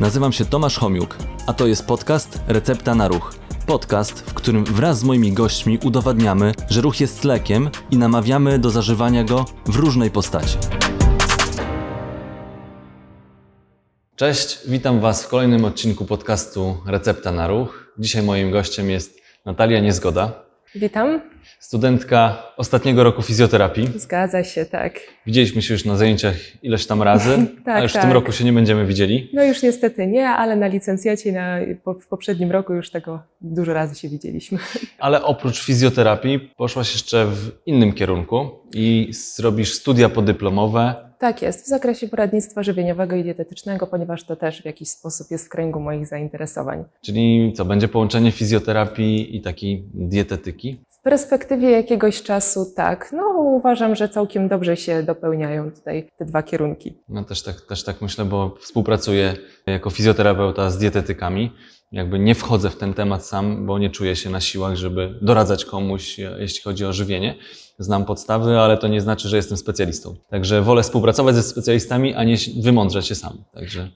Nazywam się Tomasz Homiuk, a to jest podcast Recepta na Ruch. Podcast, w którym wraz z moimi gośćmi udowadniamy, że ruch jest lekiem i namawiamy do zażywania go w różnej postaci. Cześć, witam Was w kolejnym odcinku podcastu Recepta na Ruch. Dzisiaj moim gościem jest Natalia Niezgoda, Witam. studentka ostatniego roku fizjoterapii. Zgadza się, tak. Widzieliśmy się już na zajęciach ileś tam razy, Tak, a już w tak. tym roku się nie będziemy widzieli. No już niestety nie, ale na licencjacie na, po, w poprzednim roku już tego dużo razy się widzieliśmy. Ale oprócz fizjoterapii poszłaś jeszcze w innym kierunku i zrobisz studia podyplomowe. Tak jest, w zakresie poradnictwa żywieniowego i dietetycznego, ponieważ to też w jakiś sposób jest w kręgu moich zainteresowań. Czyli co, będzie połączenie fizjoterapii i takiej dietetyki? W perspektywie jakiegoś czasu tak, no uważam, że całkiem dobrze się dopełniają tutaj te dwa kierunki. No też tak, też tak myślę, bo współpracuję jako fizjoterapeuta z dietetykami. Jakby nie wchodzę w ten temat sam, bo nie czuję się na siłach, żeby doradzać komuś, e, jeśli chodzi o żywienie. Znam podstawy, ale to nie znaczy, że jestem specjalistą. Także wolę współpracować ze specjalistami, a nie wymądrzać się sam. Także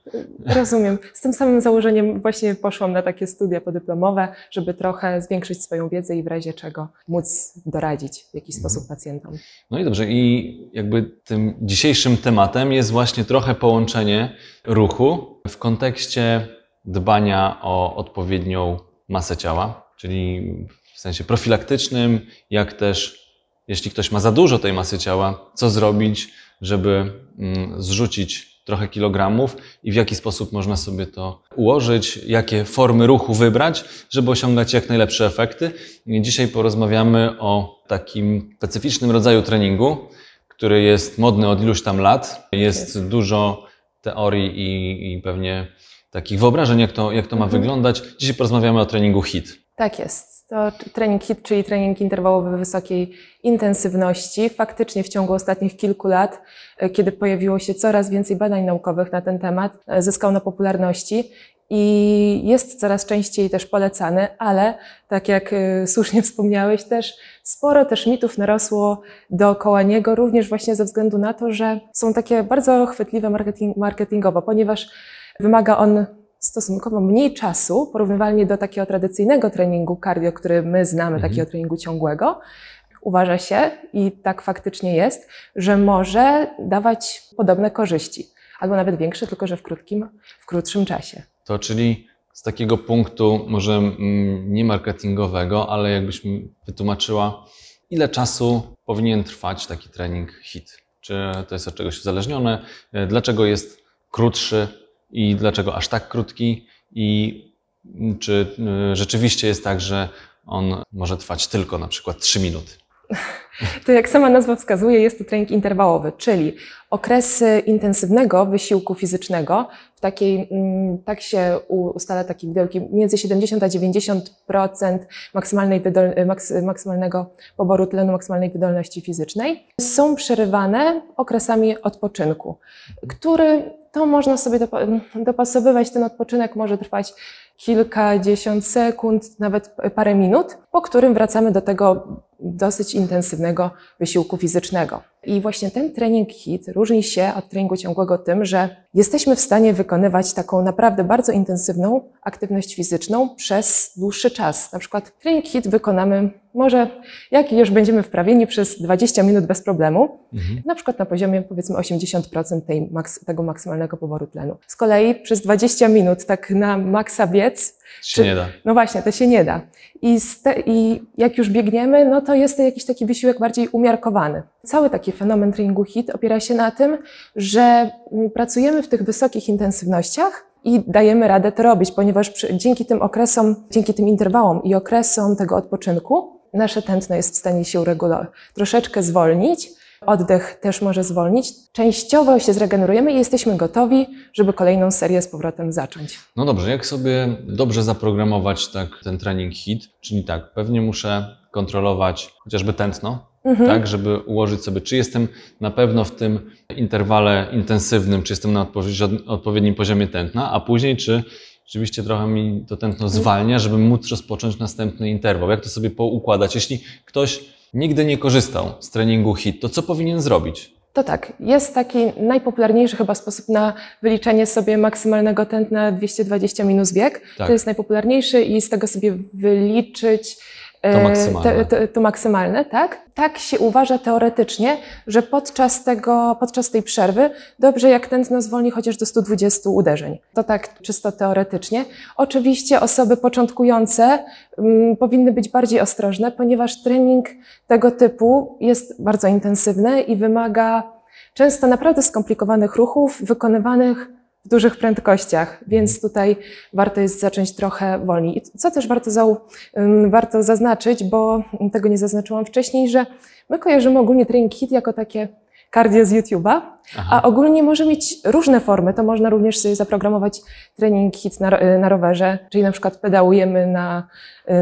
Rozumiem. Z tym samym założeniem właśnie poszłam na takie studia podyplomowe, żeby trochę zwiększyć swoją wiedzę i w razie czego móc doradzić w jakiś sposób pacjentom. No i dobrze, i jakby tym dzisiejszym tematem jest właśnie trochę połączenie ruchu w kontekście dbania o odpowiednią masę ciała, czyli w sensie profilaktycznym, jak też jeśli ktoś ma za dużo tej masy ciała, co zrobić, żeby mm, zrzucić trochę kilogramów i w jaki sposób można sobie to ułożyć, jakie formy ruchu wybrać, żeby osiągać jak najlepsze efekty. Dzisiaj porozmawiamy o takim specyficznym rodzaju treningu, który jest modny od iluś tam lat. Jest Jest. dużo teorii i, i pewnie takich wyobrażeń, jak to, jak to ma Mhm. wyglądać. Dzisiaj porozmawiamy o treningu HIT. Tak jest. To trening HIIT, czyli trening interwałowy wysokiej intensywności. Faktycznie w ciągu ostatnich kilku lat, e, kiedy pojawiło się coraz więcej badań naukowych na ten temat, e, zyskał na popularności i jest coraz częściej też polecany, ale tak jak e, słusznie wspomniałeś też, sporo też mitów narosło dookoła niego, również właśnie ze względu na to, że są takie bardzo chwytliwe marketing, marketingowo, ponieważ wymaga on stosunkowo mniej czasu, porównywalnie do takiego tradycyjnego treningu cardio, który my znamy, Mhm. takiego treningu ciągłego. Uważa się, i tak faktycznie jest, że może dawać podobne korzyści, albo nawet większe, tylko że w krótkim, w krótszym czasie. To czyli z takiego punktu może mm, nie marketingowego, ale jakbyś mi wytłumaczyła, ile czasu powinien trwać taki trening HIT? Czy to jest od czegoś uzależnione? E, Dlaczego jest krótszy i dlaczego aż tak krótki? I mm, czy y, rzeczywiście jest tak, że on może trwać tylko na przykład 3 minuty? To jak sama nazwa wskazuje, jest to trening interwałowy, czyli okresy intensywnego wysiłku fizycznego, w takiej, mm, tak się ustala taki wielki, między 70 a 90% maksymalnej wydol, maks, maksymalnego poboru tlenu, maksymalnej wydolności fizycznej, są przerywane okresami odpoczynku, który to można sobie dopa- dopasowywać, ten odpoczynek może trwać kilkadziesiąt sekund, nawet parę minut, po którym wracamy do tego dosyć intensywnego wysiłku fizycznego. I właśnie ten trening HIIT różni się od treningu ciągłego tym, że jesteśmy w stanie wykonywać taką naprawdę bardzo intensywną aktywność fizyczną przez dłuższy czas. Na przykład trening HIIT wykonamy może, jak już będziemy wprawieni, przez 20 minut bez problemu, na przykład na poziomie powiedzmy 80% tej maks- tego maksymalnego poboru tlenu. Z kolei przez 20 minut tak na maksa biec, Czy- nie da. no właśnie, to się nie da. I, ste, I jak już biegniemy, no to jest to jakiś taki wysiłek bardziej umiarkowany. Cały taki fenomen treningu HIIT opiera się na tym, że mm, pracujemy w tych wysokich intensywnościach i dajemy radę to robić, ponieważ przy, dzięki tym okresom, dzięki tym interwałom i okresom tego odpoczynku, nasze tętno jest w stanie się uregulować, troszeczkę zwolnić, oddech też może zwolnić. Częściowo się zregenerujemy i jesteśmy gotowi, żeby kolejną serię z powrotem zacząć. No dobrze, jak sobie dobrze zaprogramować tak ten trening HIT? Czyli tak, pewnie muszę kontrolować chociażby tętno, Mhm. tak, żeby ułożyć sobie, czy jestem na pewno w tym interwale intensywnym, czy jestem na odpowiednim poziomie tętna, a później czy rzeczywiście trochę mi to tętno zwalnia, żeby móc rozpocząć następny interwał. Jak to sobie poukładać? Jeśli ktoś nigdy nie korzystał z treningu HIT, to co powinien zrobić? To tak, jest taki najpopularniejszy chyba sposób na wyliczenie sobie maksymalnego tętna 220 minus wiek. Tak. To jest najpopularniejszy i z tego sobie wyliczyć To maksymalne. te- to maksymalne, tak? Tak się uważa teoretycznie, że podczas, tego, podczas tej przerwy dobrze jak tętno zwolni chociaż do 120 uderzeń. To tak czysto teoretycznie. Oczywiście osoby początkujące mm, powinny być bardziej ostrożne, ponieważ trening tego typu jest bardzo intensywny i wymaga często naprawdę skomplikowanych ruchów wykonywanych w dużych prędkościach, więc tutaj warto jest zacząć trochę wolniej. I co też warto, ym, warto zaznaczyć, bo tego nie zaznaczyłam wcześniej, że my kojarzymy ogólnie trening HIT jako takie cardio z YouTube'a, a ogólnie może mieć różne formy. To można również sobie zaprogramować trening HIT na, ro- na rowerze, czyli na przykład pedałujemy na,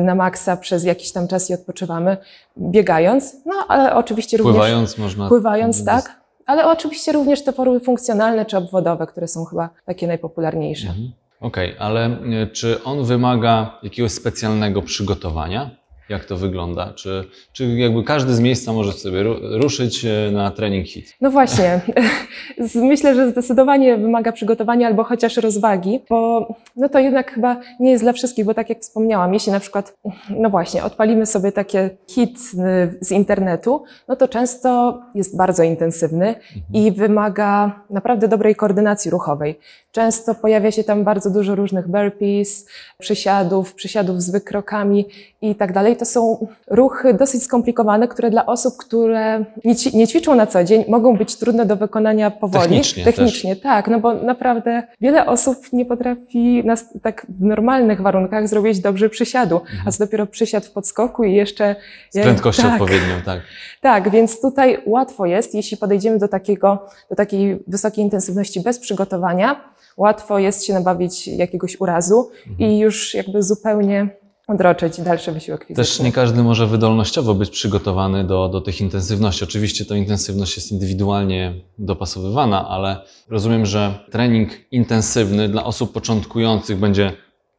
na maksa przez jakiś tam czas i odpoczywamy, biegając, no ale oczywiście również Pływając można. pływając, tak. Ale oczywiście również te formy funkcjonalne czy obwodowe, które są chyba takie najpopularniejsze. Mhm. Okej, ale e, czy on wymaga jakiegoś specjalnego przygotowania? Jak to wygląda? Czy, czy jakby każdy z miejsca może sobie ru- ruszyć e, na trening hit? No właśnie, myślę, że zdecydowanie wymaga przygotowania albo chociaż rozwagi, bo no to jednak chyba nie jest dla wszystkich, bo tak jak wspomniałam, jeśli na przykład, no właśnie, odpalimy sobie takie hit y, z internetu, no to często jest bardzo intensywny i wymaga naprawdę dobrej koordynacji ruchowej. Często pojawia się tam bardzo dużo różnych burpees, przysiadów, przysiadów z wykrokami i tak dalej. To są ruchy dosyć skomplikowane, które dla osób, które nie, nie ćwiczą na co dzień, mogą być trudne do wykonania powoli. Technicznie Technicznie, tak, no bo naprawdę wiele osób nie potrafi nas, tak w normalnych warunkach zrobić dobrze przysiadu, a co dopiero przysiad w podskoku i jeszcze... Z prędkością tak, odpowiednią, tak. tak, więc tutaj łatwo jest, jeśli podejdziemy do, takiego, do takiej wysokiej intensywności bez przygotowania, łatwo jest się nabawić jakiegoś urazu i już jakby zupełnie odroczyć dalszy wysiłek fizyczny. Też nie każdy może wydolnościowo być przygotowany do, do tych intensywności. Oczywiście ta intensywność jest indywidualnie dopasowywana, ale rozumiem, że trening intensywny dla osób początkujących będzie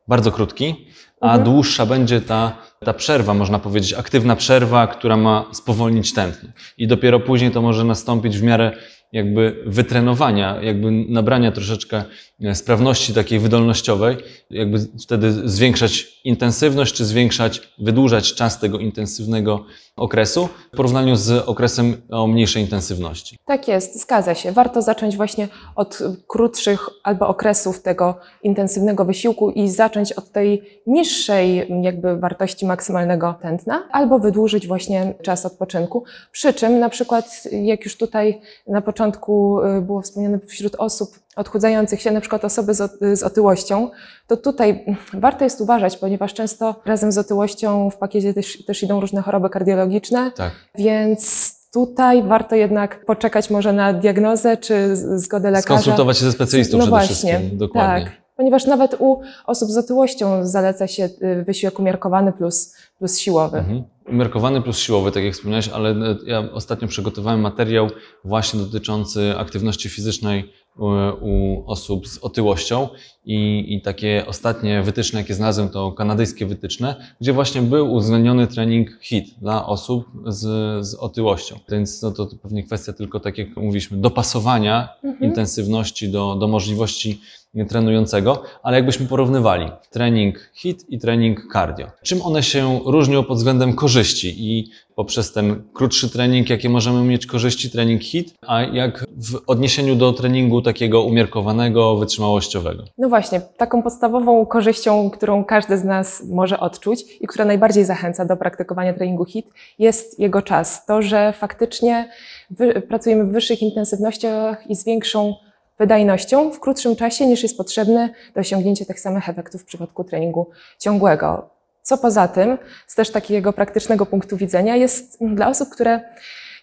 bardzo krótki, a Mhm. dłuższa będzie ta, ta przerwa, można powiedzieć, aktywna przerwa, która ma spowolnić tętno. I dopiero później to może nastąpić w miarę jakby wytrenowania, jakby nabrania troszeczkę e, sprawności takiej wydolnościowej, jakby wtedy zwiększać intensywność, czy zwiększać, wydłużać czas tego intensywnego okresu w porównaniu z okresem o mniejszej intensywności. Tak jest, zgadza się. Warto zacząć właśnie od krótszych albo okresów tego intensywnego wysiłku i zacząć od tej niższej jakby wartości maksymalnego tętna, albo wydłużyć właśnie czas odpoczynku. Przy czym na przykład, jak już tutaj na początku y, było wspomniane wśród osób odchudzających się, na przykład osoby z, otyłością, to tutaj warto jest uważać, ponieważ często razem z otyłością w pakiecie też, też idą różne choroby kardiologiczne, Tak. więc tutaj warto jednak poczekać może na diagnozę czy zgodę lekarza. Skonsultować się ze specjalistą no przede właśnie, wszystkim. Dokładnie. Tak, ponieważ nawet u osób z otyłością zaleca się y, wysiłek umiarkowany plus, plus siłowy. Mhm. Umiarkowany plus siłowy, tak jak wspomniałeś, ale e, ja ostatnio przygotowałem materiał właśnie dotyczący aktywności fizycznej u, u osób z otyłością i, i takie ostatnie wytyczne, jakie znalazłem, to kanadyjskie wytyczne, gdzie właśnie był uwzględniony trening HIT dla osób z, z otyłością. Więc no to, to pewnie kwestia tylko, tak jak mówiliśmy, dopasowania Mhm. intensywności do, do możliwości trenującego, ale jakbyśmy porównywali trening HIT i trening cardio. Czym one się różnią pod względem korzyści i poprzez ten krótszy trening, jakie możemy mieć korzyści, trening HIT, a jak w odniesieniu do treningu takiego umiarkowanego, wytrzymałościowego? No właśnie, taką podstawową korzyścią, którą każdy z nas może odczuć i która najbardziej zachęca do praktykowania treningu HIT, jest jego czas. To, że faktycznie wy, pracujemy w wyższych intensywnościach i z większą wydajnością w krótszym czasie niż jest potrzebny do osiągnięcia tych samych efektów w przypadku treningu ciągłego. Co poza tym, z też takiego praktycznego punktu widzenia, jest dla osób, które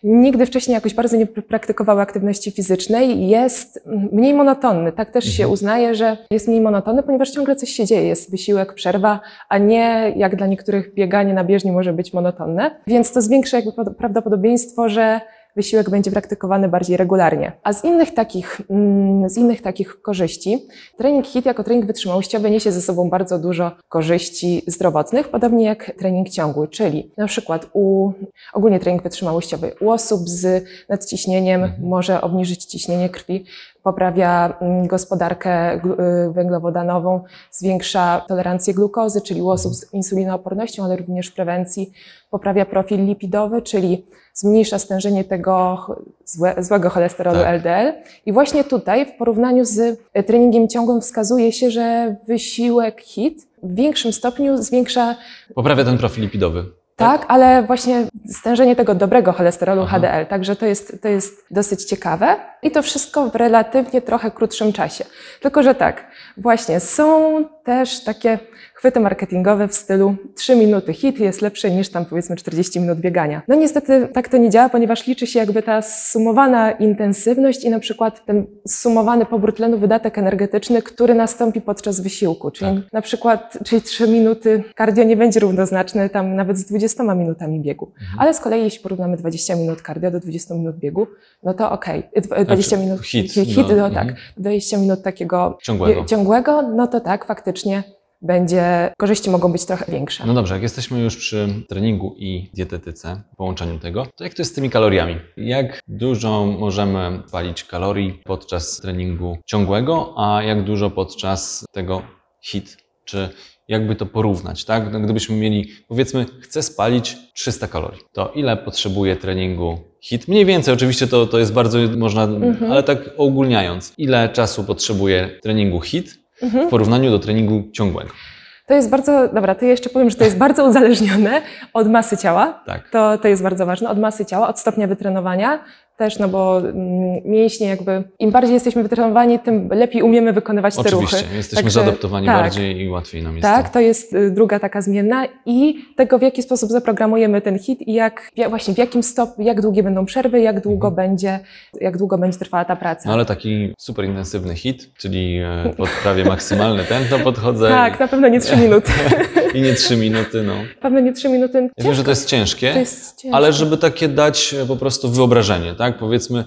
nigdy wcześniej jakoś bardzo nie praktykowały aktywności fizycznej, jest mniej monotonny. Tak też się Mhm. uznaje, że jest mniej monotonny, ponieważ ciągle coś się dzieje. Jest wysiłek, przerwa, a nie jak dla niektórych bieganie na bieżni może być monotonne. Więc to zwiększa jakby pod- prawdopodobieństwo, że wysiłek będzie praktykowany bardziej regularnie. A z innych takich, mm, z innych takich korzyści, trening HIIT jako trening wytrzymałościowy niesie ze sobą bardzo dużo korzyści zdrowotnych, podobnie jak trening ciągły, czyli na przykład u, ogólnie trening wytrzymałościowy, u osób z nadciśnieniem Mhm. może obniżyć ciśnienie krwi, poprawia mm, gospodarkę y, węglowodanową, zwiększa tolerancję glukozy, czyli u osób z insulinoopornością, ale również prewencji, poprawia profil lipidowy, czyli zmniejsza stężenie tego złe, złego cholesterolu Tak. LDL. I właśnie tutaj w porównaniu z y, treningiem ciągłym wskazuje się, że wysiłek HIIT w większym stopniu zwiększa Poprawia ten profil lipidowy. Tak, ale właśnie stężenie tego dobrego cholesterolu Aha. HDL, także to jest, to jest dosyć ciekawe i to wszystko w relatywnie trochę krótszym czasie. Tylko, że tak, właśnie są też takie chwyty marketingowe w stylu 3 minuty hit jest lepszy niż tam powiedzmy 40 minut biegania. No niestety tak to nie działa, ponieważ liczy się jakby ta sumowana intensywność i na przykład ten sumowany pobór tlenu, wydatek energetyczny, który nastąpi podczas wysiłku. Czyli Tak. na przykład, czyli 3 minuty cardio nie będzie równoznaczne tam nawet z 20 minutami biegu. Mhm. Ale z kolei jeśli porównamy 20 minut cardio do 20 minut biegu, no to okej. Dw- 20 Znaczy, minut hit, hit no, no, mhm. tak. 20 minut takiego Ciągłego. ciągłego, no to tak, faktycznie będzie, korzyści mogą być trochę większe. No dobrze, jak jesteśmy już przy treningu i dietetyce, połączeniu tego, to jak to jest z tymi kaloriami? Jak dużo możemy palić kalorii podczas treningu ciągłego, a jak dużo podczas tego HIT? Czy jakby to porównać, tak? No, Gdybyśmy mieli, powiedzmy, chcę spalić 300 kalorii, to ile potrzebuje treningu HIT? Mniej więcej, oczywiście to, to jest bardzo, można, Mhm. ale tak ogólniając, ile czasu potrzebuje treningu HIT w Mhm. porównaniu do treningu ciągłego? To jest bardzo, dobra, to jeszcze powiem, że to jest bardzo uzależnione od masy ciała. Tak. To, to jest bardzo ważne, od masy ciała, od stopnia wytrenowania też, no bo mm, mięśnie jakby, im bardziej jesteśmy wytrenowani, tym lepiej umiemy wykonywać te Oczywiście, ruchy. jesteśmy Także- zaadaptowani tak. bardziej i łatwiej nam jest. Tak, to. jest y, druga taka zmienna i tego, w jaki sposób zaprogramujemy ten hit i jak, właśnie w jakim stopniu, jak długie będą przerwy, jak długo będzie, jak długo będzie trwała ta praca. Mhm. No ale taki super intensywny hit, czyli e, pod prawie maksymalny tętno podchodzę tak, na pewno nie trzy minuty. i nie 3 minuty, no. Na pewno nie trzy minuty. Ja wiem, że to jest ciężkie, To jest ciężko. ale żeby takie dać po prostu wyobrażenie, tak? Powiedzmy,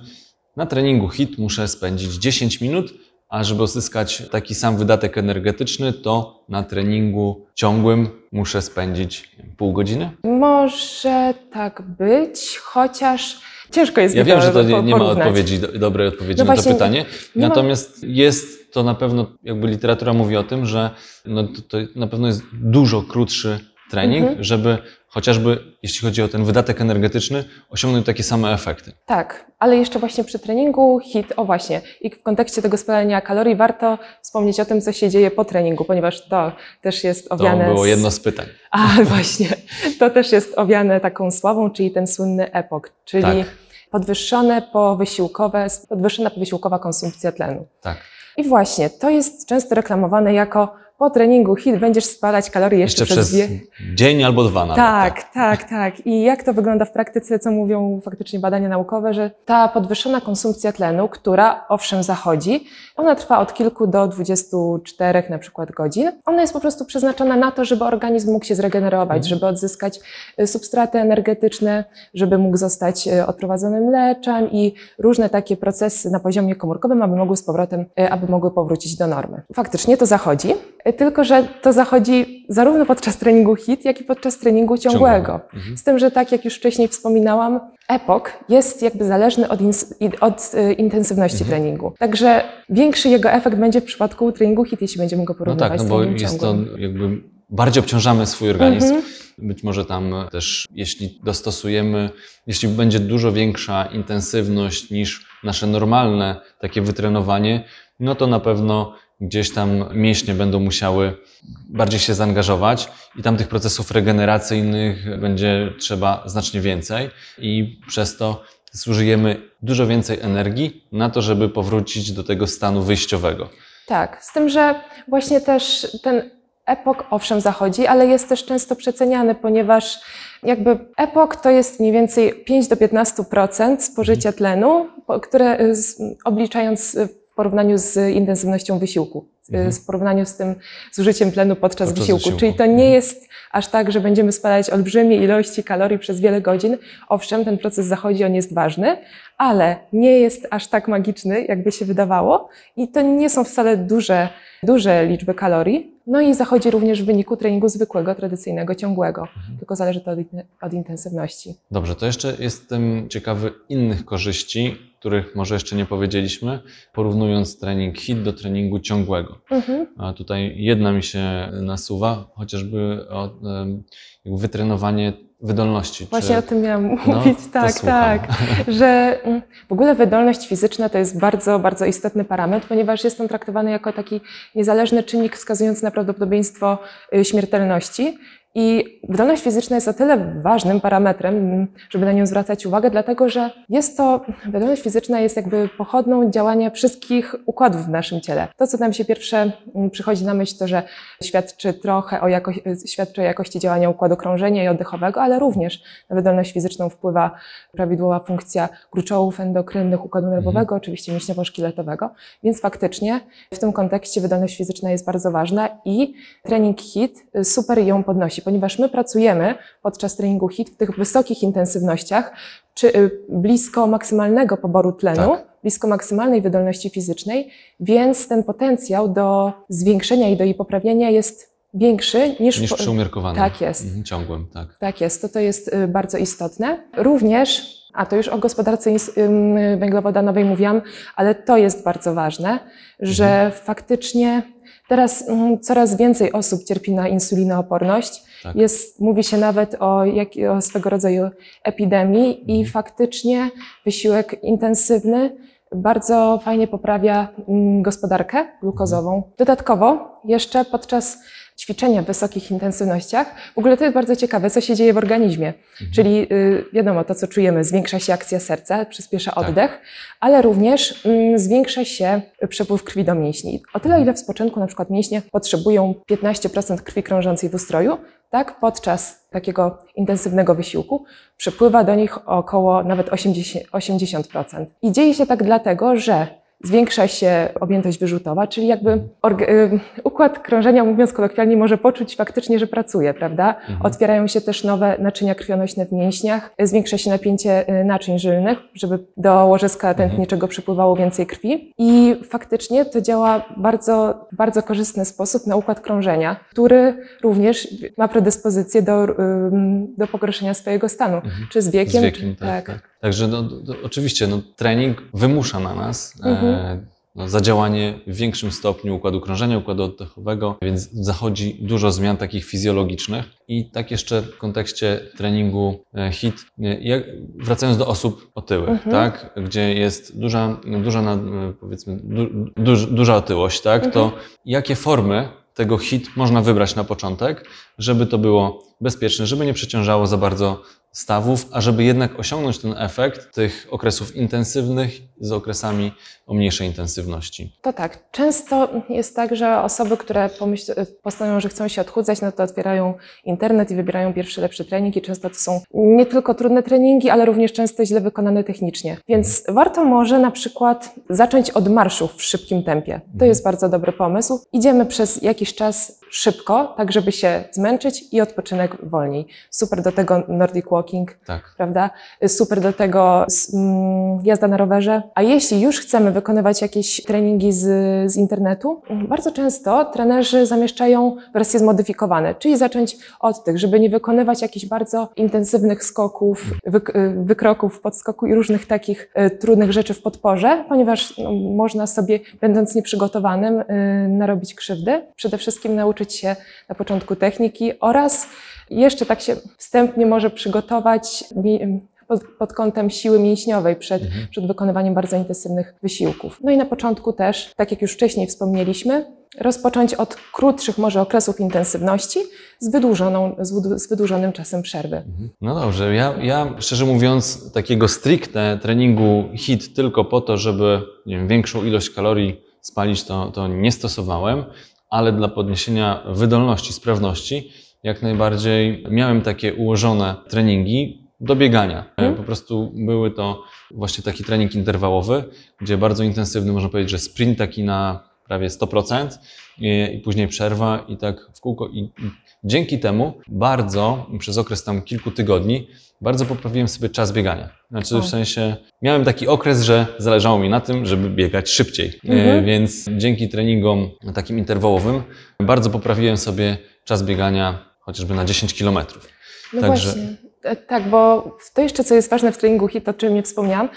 na treningu hit muszę spędzić 10 minut, a żeby uzyskać taki sam wydatek energetyczny, to na treningu ciągłym muszę spędzić pół godziny. Może tak być, chociaż ciężko jest Ja mi wiem, że to nie, nie ma porównać. odpowiedzi, do, dobrej odpowiedzi No na to właśnie, pytanie. nie ma- Natomiast jest to na pewno, jakby literatura mówi o tym, że no to, to na pewno jest dużo krótszy trening, Mhm. żeby chociażby, jeśli chodzi o ten wydatek energetyczny, osiągnąć takie same efekty. Tak, ale jeszcze właśnie przy treningu hit, o właśnie, i w kontekście tego spalania kalorii warto wspomnieć o tym, co się dzieje po treningu, ponieważ to też jest To owiane. było z- jedno z pytań. A właśnie, to też jest owiane taką sławą, czyli ten słynny EPOK, czyli Tak. podwyższone powysiłkowe, podwyższona powysiłkowa konsumpcja tlenu. Tak. I właśnie, to jest często reklamowane jako po treningu hit będziesz spalać kalorie jeszcze, Jeszcze przez przez dwie, dzień albo dwa nawet. tak, tak, tak. I jak to wygląda w praktyce, co mówią faktycznie badania naukowe, że ta podwyższona konsumpcja tlenu, która owszem zachodzi, ona trwa od kilku do 24 na przykład godzin. Ona jest po prostu przeznaczona na to, żeby organizm mógł się zregenerować, Mhm. żeby odzyskać y, substraty energetyczne, żeby mógł zostać y, odprowadzony mleczem i różne takie procesy na poziomie komórkowym, aby mogły z powrotem, y, aby mogły powrócić do normy. Faktycznie to zachodzi, tylko że to zachodzi zarówno podczas treningu HIT, jak i podczas treningu ciągłego. Mhm. Z tym, że tak jak już wcześniej wspominałam, epok jest jakby zależny od, od y, intensywności Mhm. treningu. Także większy jego efekt będzie w przypadku treningu HIT, jeśli będziemy go No porównywać tak, no bo jest to ciągłym. jakby bardziej obciążamy swój organizm. Mhm. Być może tam też, jeśli dostosujemy, jeśli będzie dużo większa intensywność niż nasze normalne takie wytrenowanie, no to na pewno gdzieś tam mięśnie będą musiały bardziej się zaangażować i tam tych procesów regeneracyjnych będzie trzeba znacznie więcej i przez to zużyjemy dużo więcej energii na to, żeby powrócić do tego stanu wyjściowego. Tak, z tym, że właśnie też ten epok owszem zachodzi, ale jest też często przeceniany, ponieważ jakby epok to jest mniej więcej 5 do 15% spożycia tlenu, które obliczając y, porównaniu z intensywnością wysiłku, Mhm. w porównaniu z tym zużyciem tlenu podczas, Podczas wysiłku. wysiłku. Czyli to nie Mhm. jest aż tak, że będziemy spalać olbrzymie ilości kalorii przez wiele godzin. Owszem, ten proces zachodzi, on jest ważny, ale nie jest aż tak magiczny, jakby się wydawało i to nie są wcale duże, duże liczby kalorii. No i zachodzi również w wyniku treningu zwykłego, tradycyjnego, ciągłego, Mhm. tylko zależy to od, od intensywności. Dobrze, to jeszcze jestem ciekawy innych korzyści, których może jeszcze nie powiedzieliśmy, porównując trening HIT do treningu ciągłego. Mhm. A tutaj jedna mi się nasuwa, chociażby o, wytrenowanie wydolności. Właśnie Czy- o tym miałam No, mówić, tak, tak. Że mm, w ogóle wydolność fizyczna to jest bardzo, bardzo istotny parametr, ponieważ jest on traktowany jako taki niezależny czynnik wskazujący na prawdopodobieństwo y, śmiertelności. I wydolność fizyczna jest o tyle ważnym parametrem, żeby na nią zwracać uwagę, dlatego że jest to, wydolność fizyczna jest jakby pochodną działania wszystkich układów w naszym ciele. To, co nam się pierwsze mm, przychodzi na myśl, to, że świadczy trochę o, jako, świadczy o jakości działania układu krążenia i oddechowego, ale również na wydolność fizyczną wpływa prawidłowa funkcja gruczołów endokrynnych układu nerwowego, oczywiście mięśniowo-szkieletowego, więc faktycznie w tym kontekście wydolność fizyczna jest bardzo ważna i trening HIT super ją podnosi, ponieważ my pracujemy podczas treningu HIT w tych wysokich intensywnościach, czy y, blisko maksymalnego poboru tlenu, Tak. blisko maksymalnej wydolności fizycznej, więc ten potencjał do zwiększenia i do jej poprawienia jest większy niż, niż przy umiarkowanym. Tak jest. Mhm, ciągłym, tak. tak jest, to to jest y, bardzo istotne. Również, a to już o gospodarce węglowodanowej mówiłam, ale to jest bardzo ważne, że faktycznie teraz mm, coraz więcej osób cierpi na insulinooporność. Tak. Jest, mówi się nawet o, jak, o swego rodzaju epidemii i faktycznie wysiłek intensywny bardzo fajnie poprawia mm, gospodarkę glukozową. Dodatkowo jeszcze podczas ćwiczenia w wysokich intensywnościach, w ogóle to jest bardzo ciekawe, co się dzieje w organizmie. Czyli y, wiadomo, to co czujemy, zwiększa się akcja serca, przyspiesza Tak. oddech, ale również mm, zwiększa się przepływ krwi do mięśni. O tyle, ile w spoczynku na przykład mięśnie potrzebują 15% krwi krążącej w ustroju, tak podczas takiego intensywnego wysiłku przepływa do nich około nawet 80%. 80%. I dzieje się tak dlatego, że zwiększa się objętość wyrzutowa, czyli jakby y, układ krążenia, mówiąc kolokwialnie, może poczuć faktycznie, że pracuje, prawda? Otwierają się też nowe naczynia krwionośne w mięśniach, y, zwiększa się napięcie y, naczyń żylnych, żeby do łożyska tętniczego przepływało więcej krwi. I faktycznie to działa bardzo, w bardzo korzystny sposób na układ krążenia, który również ma predyspozycję do, ym, do pogorszenia swojego stanu. Czy z wiekiem? Z wiekiem, czy, tak. tak. Także no, to, oczywiście no, trening wymusza na nas Mhm. e, no, zadziałanie w większym stopniu układu krążenia, układu oddechowego, więc zachodzi dużo zmian takich fizjologicznych. I tak jeszcze w kontekście treningu e, HIT, e, jak, wracając do osób otyłych, Mhm. tak, gdzie jest duża, duża powiedzmy, du, duż, duża otyłość, tak, Mhm. to jakie formy tego HIT można wybrać na początek, żeby to było bezpieczne, żeby nie przeciążało za bardzo stawów, a żeby jednak osiągnąć ten efekt tych okresów intensywnych z okresami o mniejszej intensywności. To tak. Często jest tak, że osoby, które postanowią, że chcą się odchudzać, no to otwierają internet i wybierają pierwszy lepszy trening i często to są nie tylko trudne treningi, ale również często źle wykonane technicznie. Więc warto może na przykład zacząć od marszów w szybkim tempie. To jest bardzo dobry pomysł. Idziemy przez jakiś czas szybko, tak żeby się zmęczyć i odpoczynek wolniej. Super do tego Nordic Walking, Tak. prawda? Super do tego mm, jazda na rowerze. A jeśli już chcemy wykonywać jakieś treningi z, z internetu, mm, bardzo często trenerzy zamieszczają wersje zmodyfikowane, czyli zacząć od tych, żeby nie wykonywać jakichś bardzo intensywnych skoków, wyk- y, wykroków podskoku i różnych takich y, trudnych rzeczy w podporze, ponieważ no, można sobie, będąc nieprzygotowanym, y, narobić krzywdy. Przede wszystkim nauczyć się na początku techniki oraz jeszcze tak się wstępnie może przygotować pod, kątem siły mięśniowej przed, przed wykonywaniem bardzo intensywnych wysiłków. No i na początku też, tak jak już wcześniej wspomnieliśmy, rozpocząć od krótszych może okresów intensywności z, wydłużoną, z, wydłu- z wydłużonym czasem przerwy. No dobrze, ja, ja szczerze mówiąc takiego stricte treningu HIT tylko po to, żeby wiem, większą ilość kalorii spalić, to, to nie stosowałem, ale dla podniesienia wydolności, sprawności jak najbardziej miałem takie ułożone treningi do biegania. Mhm. Po prostu były to właśnie taki trening interwałowy, gdzie bardzo intensywny, można powiedzieć, że sprint taki na prawie 100% i, i później przerwa i tak w kółko. I, I dzięki temu bardzo, przez okres tam kilku tygodni, bardzo poprawiłem sobie czas biegania. Znaczy O. w sensie, miałem taki okres, że zależało mi na tym, żeby biegać szybciej. E, Mhm. Więc dzięki treningom takim interwałowym bardzo poprawiłem sobie czas biegania chociażby na 10 kilometrów. No Także- właśnie. E, Tak, bo to jeszcze, co jest ważne w treningu HIT, o czym nie wspomniałam,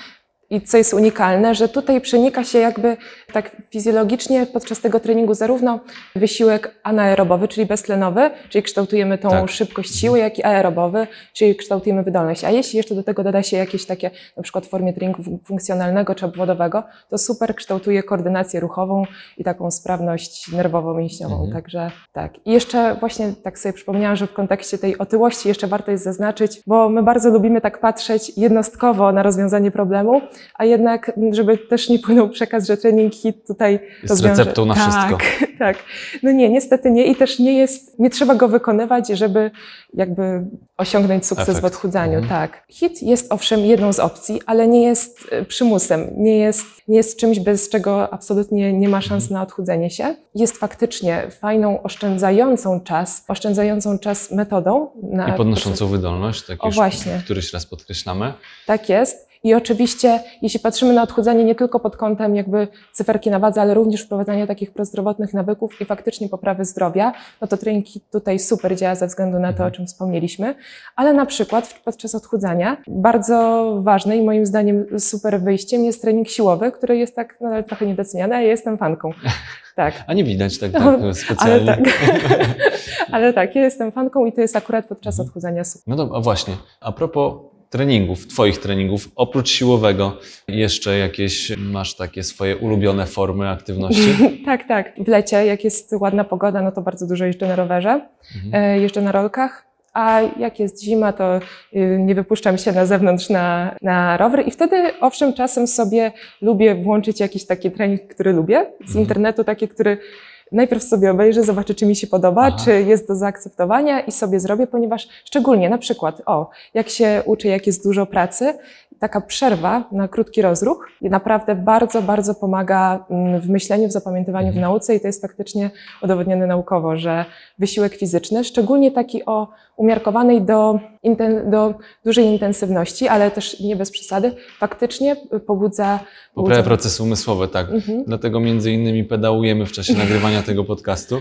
i co jest unikalne, że tutaj przenika się jakby tak fizjologicznie podczas tego treningu zarówno wysiłek anaerobowy, czyli beztlenowy, czyli kształtujemy tą Tak. szybkość siły, jak i aerobowy, czyli kształtujemy wydolność. A jeśli jeszcze do tego doda się jakieś takie, na przykład w formie treningu fun- funkcjonalnego czy obwodowego, to super kształtuje koordynację ruchową i taką sprawność nerwowo-mięśniową. Mhm. Także tak. I jeszcze właśnie tak sobie przypomniałam, że w kontekście tej otyłości jeszcze warto jest zaznaczyć, bo my bardzo lubimy tak patrzeć jednostkowo na rozwiązanie problemu, a jednak, żeby też nie płynął przekaz, że trening HIT tutaj Jest receptą na tak, wszystko. Tak, no nie, niestety nie i też nie jest, nie trzeba go wykonywać, żeby jakby osiągnąć sukces Efekt. w odchudzaniu, Mhm. tak. HIT jest owszem jedną z opcji, ale nie jest e, przymusem, nie jest, nie jest czymś, bez czego absolutnie nie ma szans Mhm. na odchudzenie się. Jest faktycznie fajną, oszczędzającą czas, oszczędzającą czas metodą. Na, I podnoszącą wydolność, tak O, już właśnie. któryś raz podkreślamy. tak jest. I oczywiście, jeśli patrzymy na odchudzanie nie tylko pod kątem jakby cyferki na wadze, ale również wprowadzania takich prozdrowotnych nawyków i faktycznie poprawy zdrowia, no to trening tutaj super działa ze względu na to, o czym wspomnieliśmy. Ale na przykład podczas odchudzania bardzo ważny i moim zdaniem super wyjściem jest trening siłowy, który jest tak nadal trochę niedoceniany, a ja jestem fanką. Tak. A nie widać tak, No, tak Ale specjalnie. tak. Ale tak, ja jestem fanką i to jest akurat podczas Mhm. odchudzania super. No dobra, a właśnie, a propos treningów, Twoich treningów, oprócz siłowego, jeszcze jakieś masz takie swoje ulubione formy aktywności? tak, tak. W lecie, jak jest ładna pogoda, no to bardzo dużo jeżdżę na rowerze. Mhm. E, jeżdżę na rolkach, a jak jest zima, to y, nie wypuszczam się na zewnątrz na, na rower i wtedy owszem czasem sobie lubię włączyć jakiś taki trening, który lubię z Mhm. internetu, taki, który najpierw sobie obejrzę, zobaczę, czy mi się podoba, Aha. czy jest do zaakceptowania i sobie zrobię, ponieważ szczególnie na przykład, o, jak się uczę, jak jest dużo pracy, taka przerwa na krótki rozruch naprawdę bardzo, bardzo pomaga mm, w myśleniu, w zapamiętywaniu, w Mhm. nauce i to jest faktycznie udowodnione naukowo, że wysiłek fizyczny, szczególnie taki o umiarkowanej do, do dużej intensywności, ale też nie bez przesady, faktycznie pobudza... Poprawia procesy umysłowe, tak. Mhm. Dlatego między innymi pedałujemy w czasie nagrywania tego podcastu.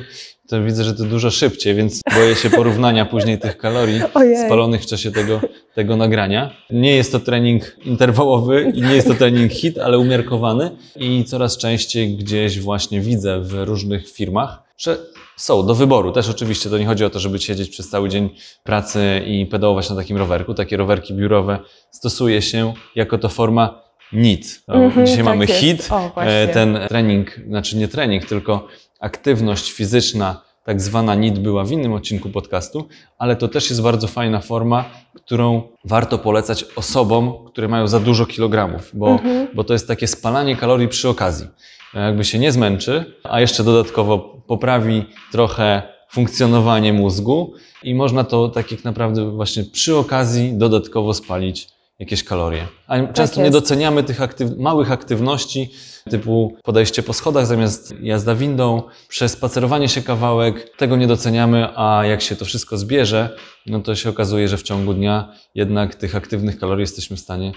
To widzę, że to dużo szybciej, więc boję się porównania później tych kalorii Ojej. spalonych w czasie tego, tego nagrania. Nie jest to trening interwałowy i nie jest to trening hit, ale umiarkowany i coraz częściej gdzieś właśnie widzę w różnych firmach, że są do wyboru. Też oczywiście to nie chodzi o to, żeby siedzieć przez cały dzień pracy i pedałować na takim rowerku. Takie rowerki biurowe stosuje się jako to forma NIT. Mhm, Dzisiaj tak mamy jest. hit, O. E, ten trening, znaczy nie trening, tylko aktywność fizyczna, tak zwana NIT, była w innym odcinku podcastu, ale to też jest bardzo fajna forma, którą warto polecać osobom, które mają za dużo kilogramów, bo, Mhm. bo to jest takie spalanie kalorii przy okazji. Jakby się nie zmęczy, a jeszcze dodatkowo poprawi trochę funkcjonowanie mózgu i można to tak jak naprawdę właśnie przy okazji dodatkowo spalić jakieś kalorie. A często nie doceniamy tych aktyw- małych aktywności, typu podejście po schodach zamiast jazda windą, przespacerowanie się kawałek. Tego nie doceniamy, a jak się to wszystko zbierze, no to się okazuje, że w ciągu dnia jednak tych aktywnych kalorii jesteśmy w stanie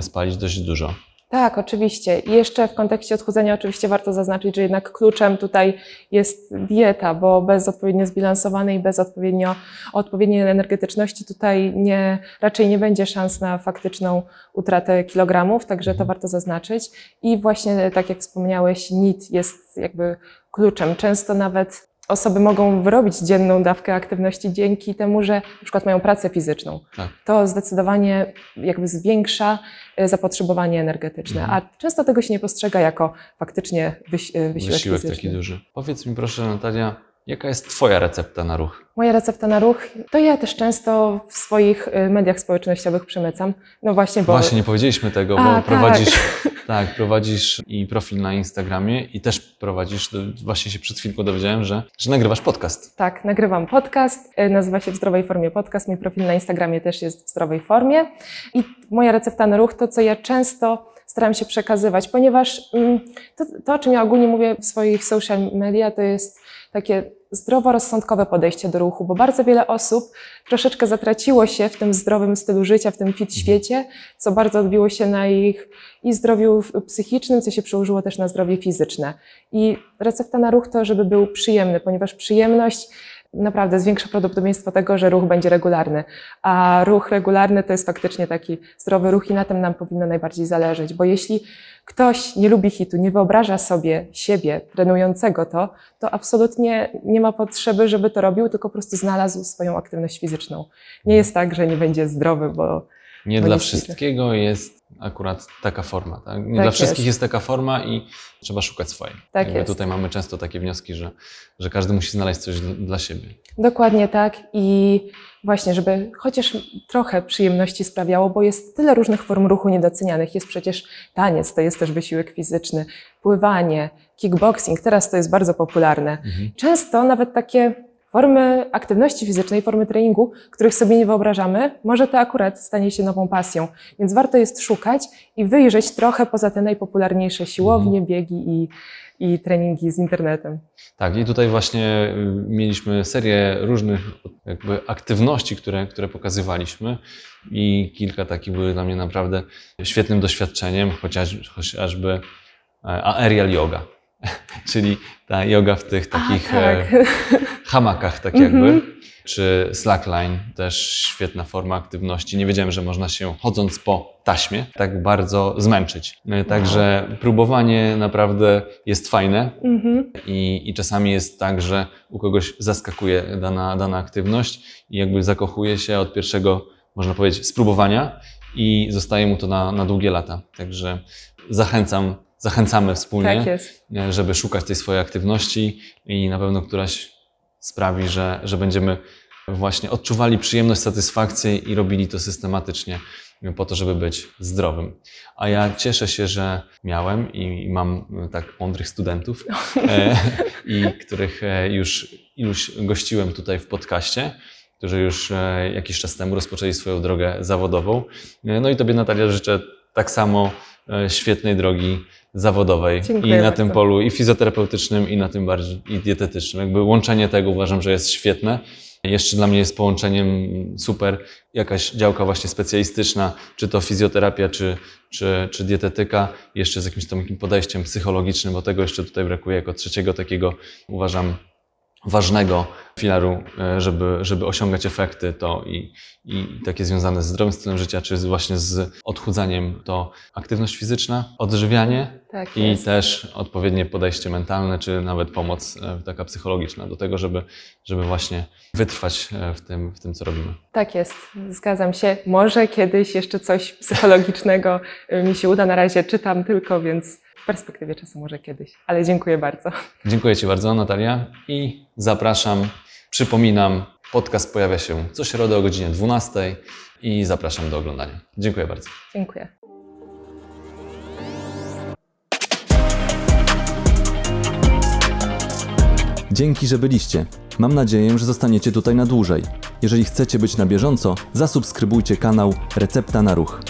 spalić dość dużo. Tak, oczywiście. I jeszcze w kontekście odchudzania oczywiście warto zaznaczyć, że jednak kluczem tutaj jest dieta, bo bez odpowiednio zbilansowanej, bez odpowiednio, odpowiedniej energetyczności tutaj nie, raczej nie będzie szans na faktyczną utratę kilogramów, także to warto zaznaczyć. I właśnie tak jak wspomniałeś, NIT jest jakby kluczem. Często nawet osoby mogą wyrobić dzienną dawkę aktywności dzięki temu, że na przykład mają pracę fizyczną. Tak. To zdecydowanie jakby zwiększa e, zapotrzebowanie energetyczne, Mhm. a często tego się nie postrzega jako faktycznie wysi- e, wysiłek, Wysiłek fizyczny. taki duży. Powiedz mi proszę Natalia, jaka jest Twoja recepta na ruch? Moja recepta na ruch, to ja też często w swoich e, mediach społecznościowych przemycam. No właśnie, bo Właśnie nie powiedzieliśmy tego, bo A, tak. prowadzisz, tak. prowadzisz i profil na Instagramie i też prowadzisz, właśnie się przed chwilką dowiedziałem, że, że nagrywasz podcast. Tak, nagrywam podcast, e, nazywa się W Zdrowej Formie Podcast. Mój profil na Instagramie też jest w zdrowej formie. I moja recepta na ruch to, co ja często staram się przekazywać, ponieważ mm, to, to, o czym ja ogólnie mówię w swoich social media, to jest takie zdroworozsądkowe podejście do ruchu, bo bardzo wiele osób troszeczkę zatraciło się w tym zdrowym stylu życia, w tym fit świecie, co bardzo odbiło się na ich i zdrowiu psychicznym, co się przełożyło też na zdrowie fizyczne. I recepta na ruch to, żeby był przyjemny, ponieważ przyjemność naprawdę zwiększa prawdopodobieństwo tego, że ruch będzie regularny. A ruch regularny to jest faktycznie taki zdrowy ruch i na tym nam powinno najbardziej zależeć, bo jeśli ktoś nie lubi hitu, nie wyobraża sobie siebie trenującego to, to absolutnie nie ma potrzeby, żeby to robił, tylko po prostu znalazł swoją aktywność fizyczną. Nie jest tak, że nie będzie zdrowy, bo Nie Bo dla nie wszystkiego jest akurat taka forma. Tak? Nie Tak dla wszystkich jest. taka forma i trzeba szukać swojej. Tak Jakby jest. Tutaj mamy często takie wnioski, że, że każdy musi znaleźć coś dla, dla siebie. Dokładnie tak i właśnie, żeby chociaż trochę przyjemności sprawiało, bo jest tyle różnych form ruchu niedocenianych. Jest przecież taniec, to jest też wysiłek fizyczny, pływanie, kickboxing, teraz to jest bardzo popularne. Mhm. Często nawet takie formy aktywności fizycznej, formy treningu, których sobie nie wyobrażamy, może to akurat stanie się nową pasją. Więc warto jest szukać i wyjrzeć trochę poza te najpopularniejsze siłownie, biegi i, i treningi z internetem. Tak, i tutaj właśnie y, mieliśmy serię różnych jakby aktywności, które, które pokazywaliśmy i kilka takich były dla mnie naprawdę świetnym doświadczeniem, chociaż, chociażby e, aerial yoga, czyli ta yoga w tych takich A, e, tak. hamakach, tak Mhm. jakby, czy slackline, też świetna forma aktywności. Nie wiedziałem, że można się chodząc po taśmie tak bardzo zmęczyć. E, Także próbowanie naprawdę jest fajne, Mhm. i, I czasami jest tak, że u kogoś zaskakuje dana, dana aktywność i jakby zakochuje się od pierwszego, można powiedzieć, spróbowania i zostaje mu to na, na długie lata. Także zachęcam, zachęcamy wspólnie, Tak jest. e, żeby szukać tej swojej aktywności i na pewno któraś sprawi, że, że będziemy właśnie odczuwali przyjemność, satysfakcję i robili to systematycznie po to, żeby być zdrowym. A ja cieszę się, że miałem i, mam e, tak mądrych studentów, e, i których już iluś gościłem tutaj w podcaście, którzy już jakiś czas temu rozpoczęli swoją drogę zawodową. No i Tobie, Natalia, życzę tak samo świetnej drogi zawodowej Dziękuję i na bardzo. tym polu i fizjoterapeutycznym, i na tym bardziej i dietetycznym. Jakby łączenie tego uważam, że jest świetne. Jeszcze dla mnie jest połączeniem super jakaś działka właśnie specjalistyczna, czy to fizjoterapia, czy, czy, czy dietetyka, jeszcze z jakimś tam podejściem psychologicznym, bo tego jeszcze tutaj brakuje jako trzeciego takiego, uważam, ważnego filaru, e, żeby, żeby osiągać efekty, to i, i takie związane z zdrowym stylem życia, czy z- właśnie z odchudzaniem, to aktywność fizyczna, odżywianie Tak i też odpowiednie podejście mentalne, czy nawet pomoc e, taka psychologiczna do tego, żeby, żeby właśnie wytrwać e, w tym, w tym, co robimy. Tak jest, zgadzam się. Może kiedyś jeszcze coś psychologicznego mi się uda. Na razie czytam tylko, więc w perspektywie czasu może kiedyś. Ale dziękuję bardzo. Dziękuję Ci bardzo, Natalia, i zapraszam. Przypominam, podcast pojawia się co środę o godzinie 12 i zapraszam do oglądania. Dziękuję bardzo. Dziękuję. Dzięki, że byliście. Mam nadzieję, że zostaniecie tutaj na dłużej. Jeżeli chcecie być na bieżąco, zasubskrybujcie kanał Recepta na Ruch.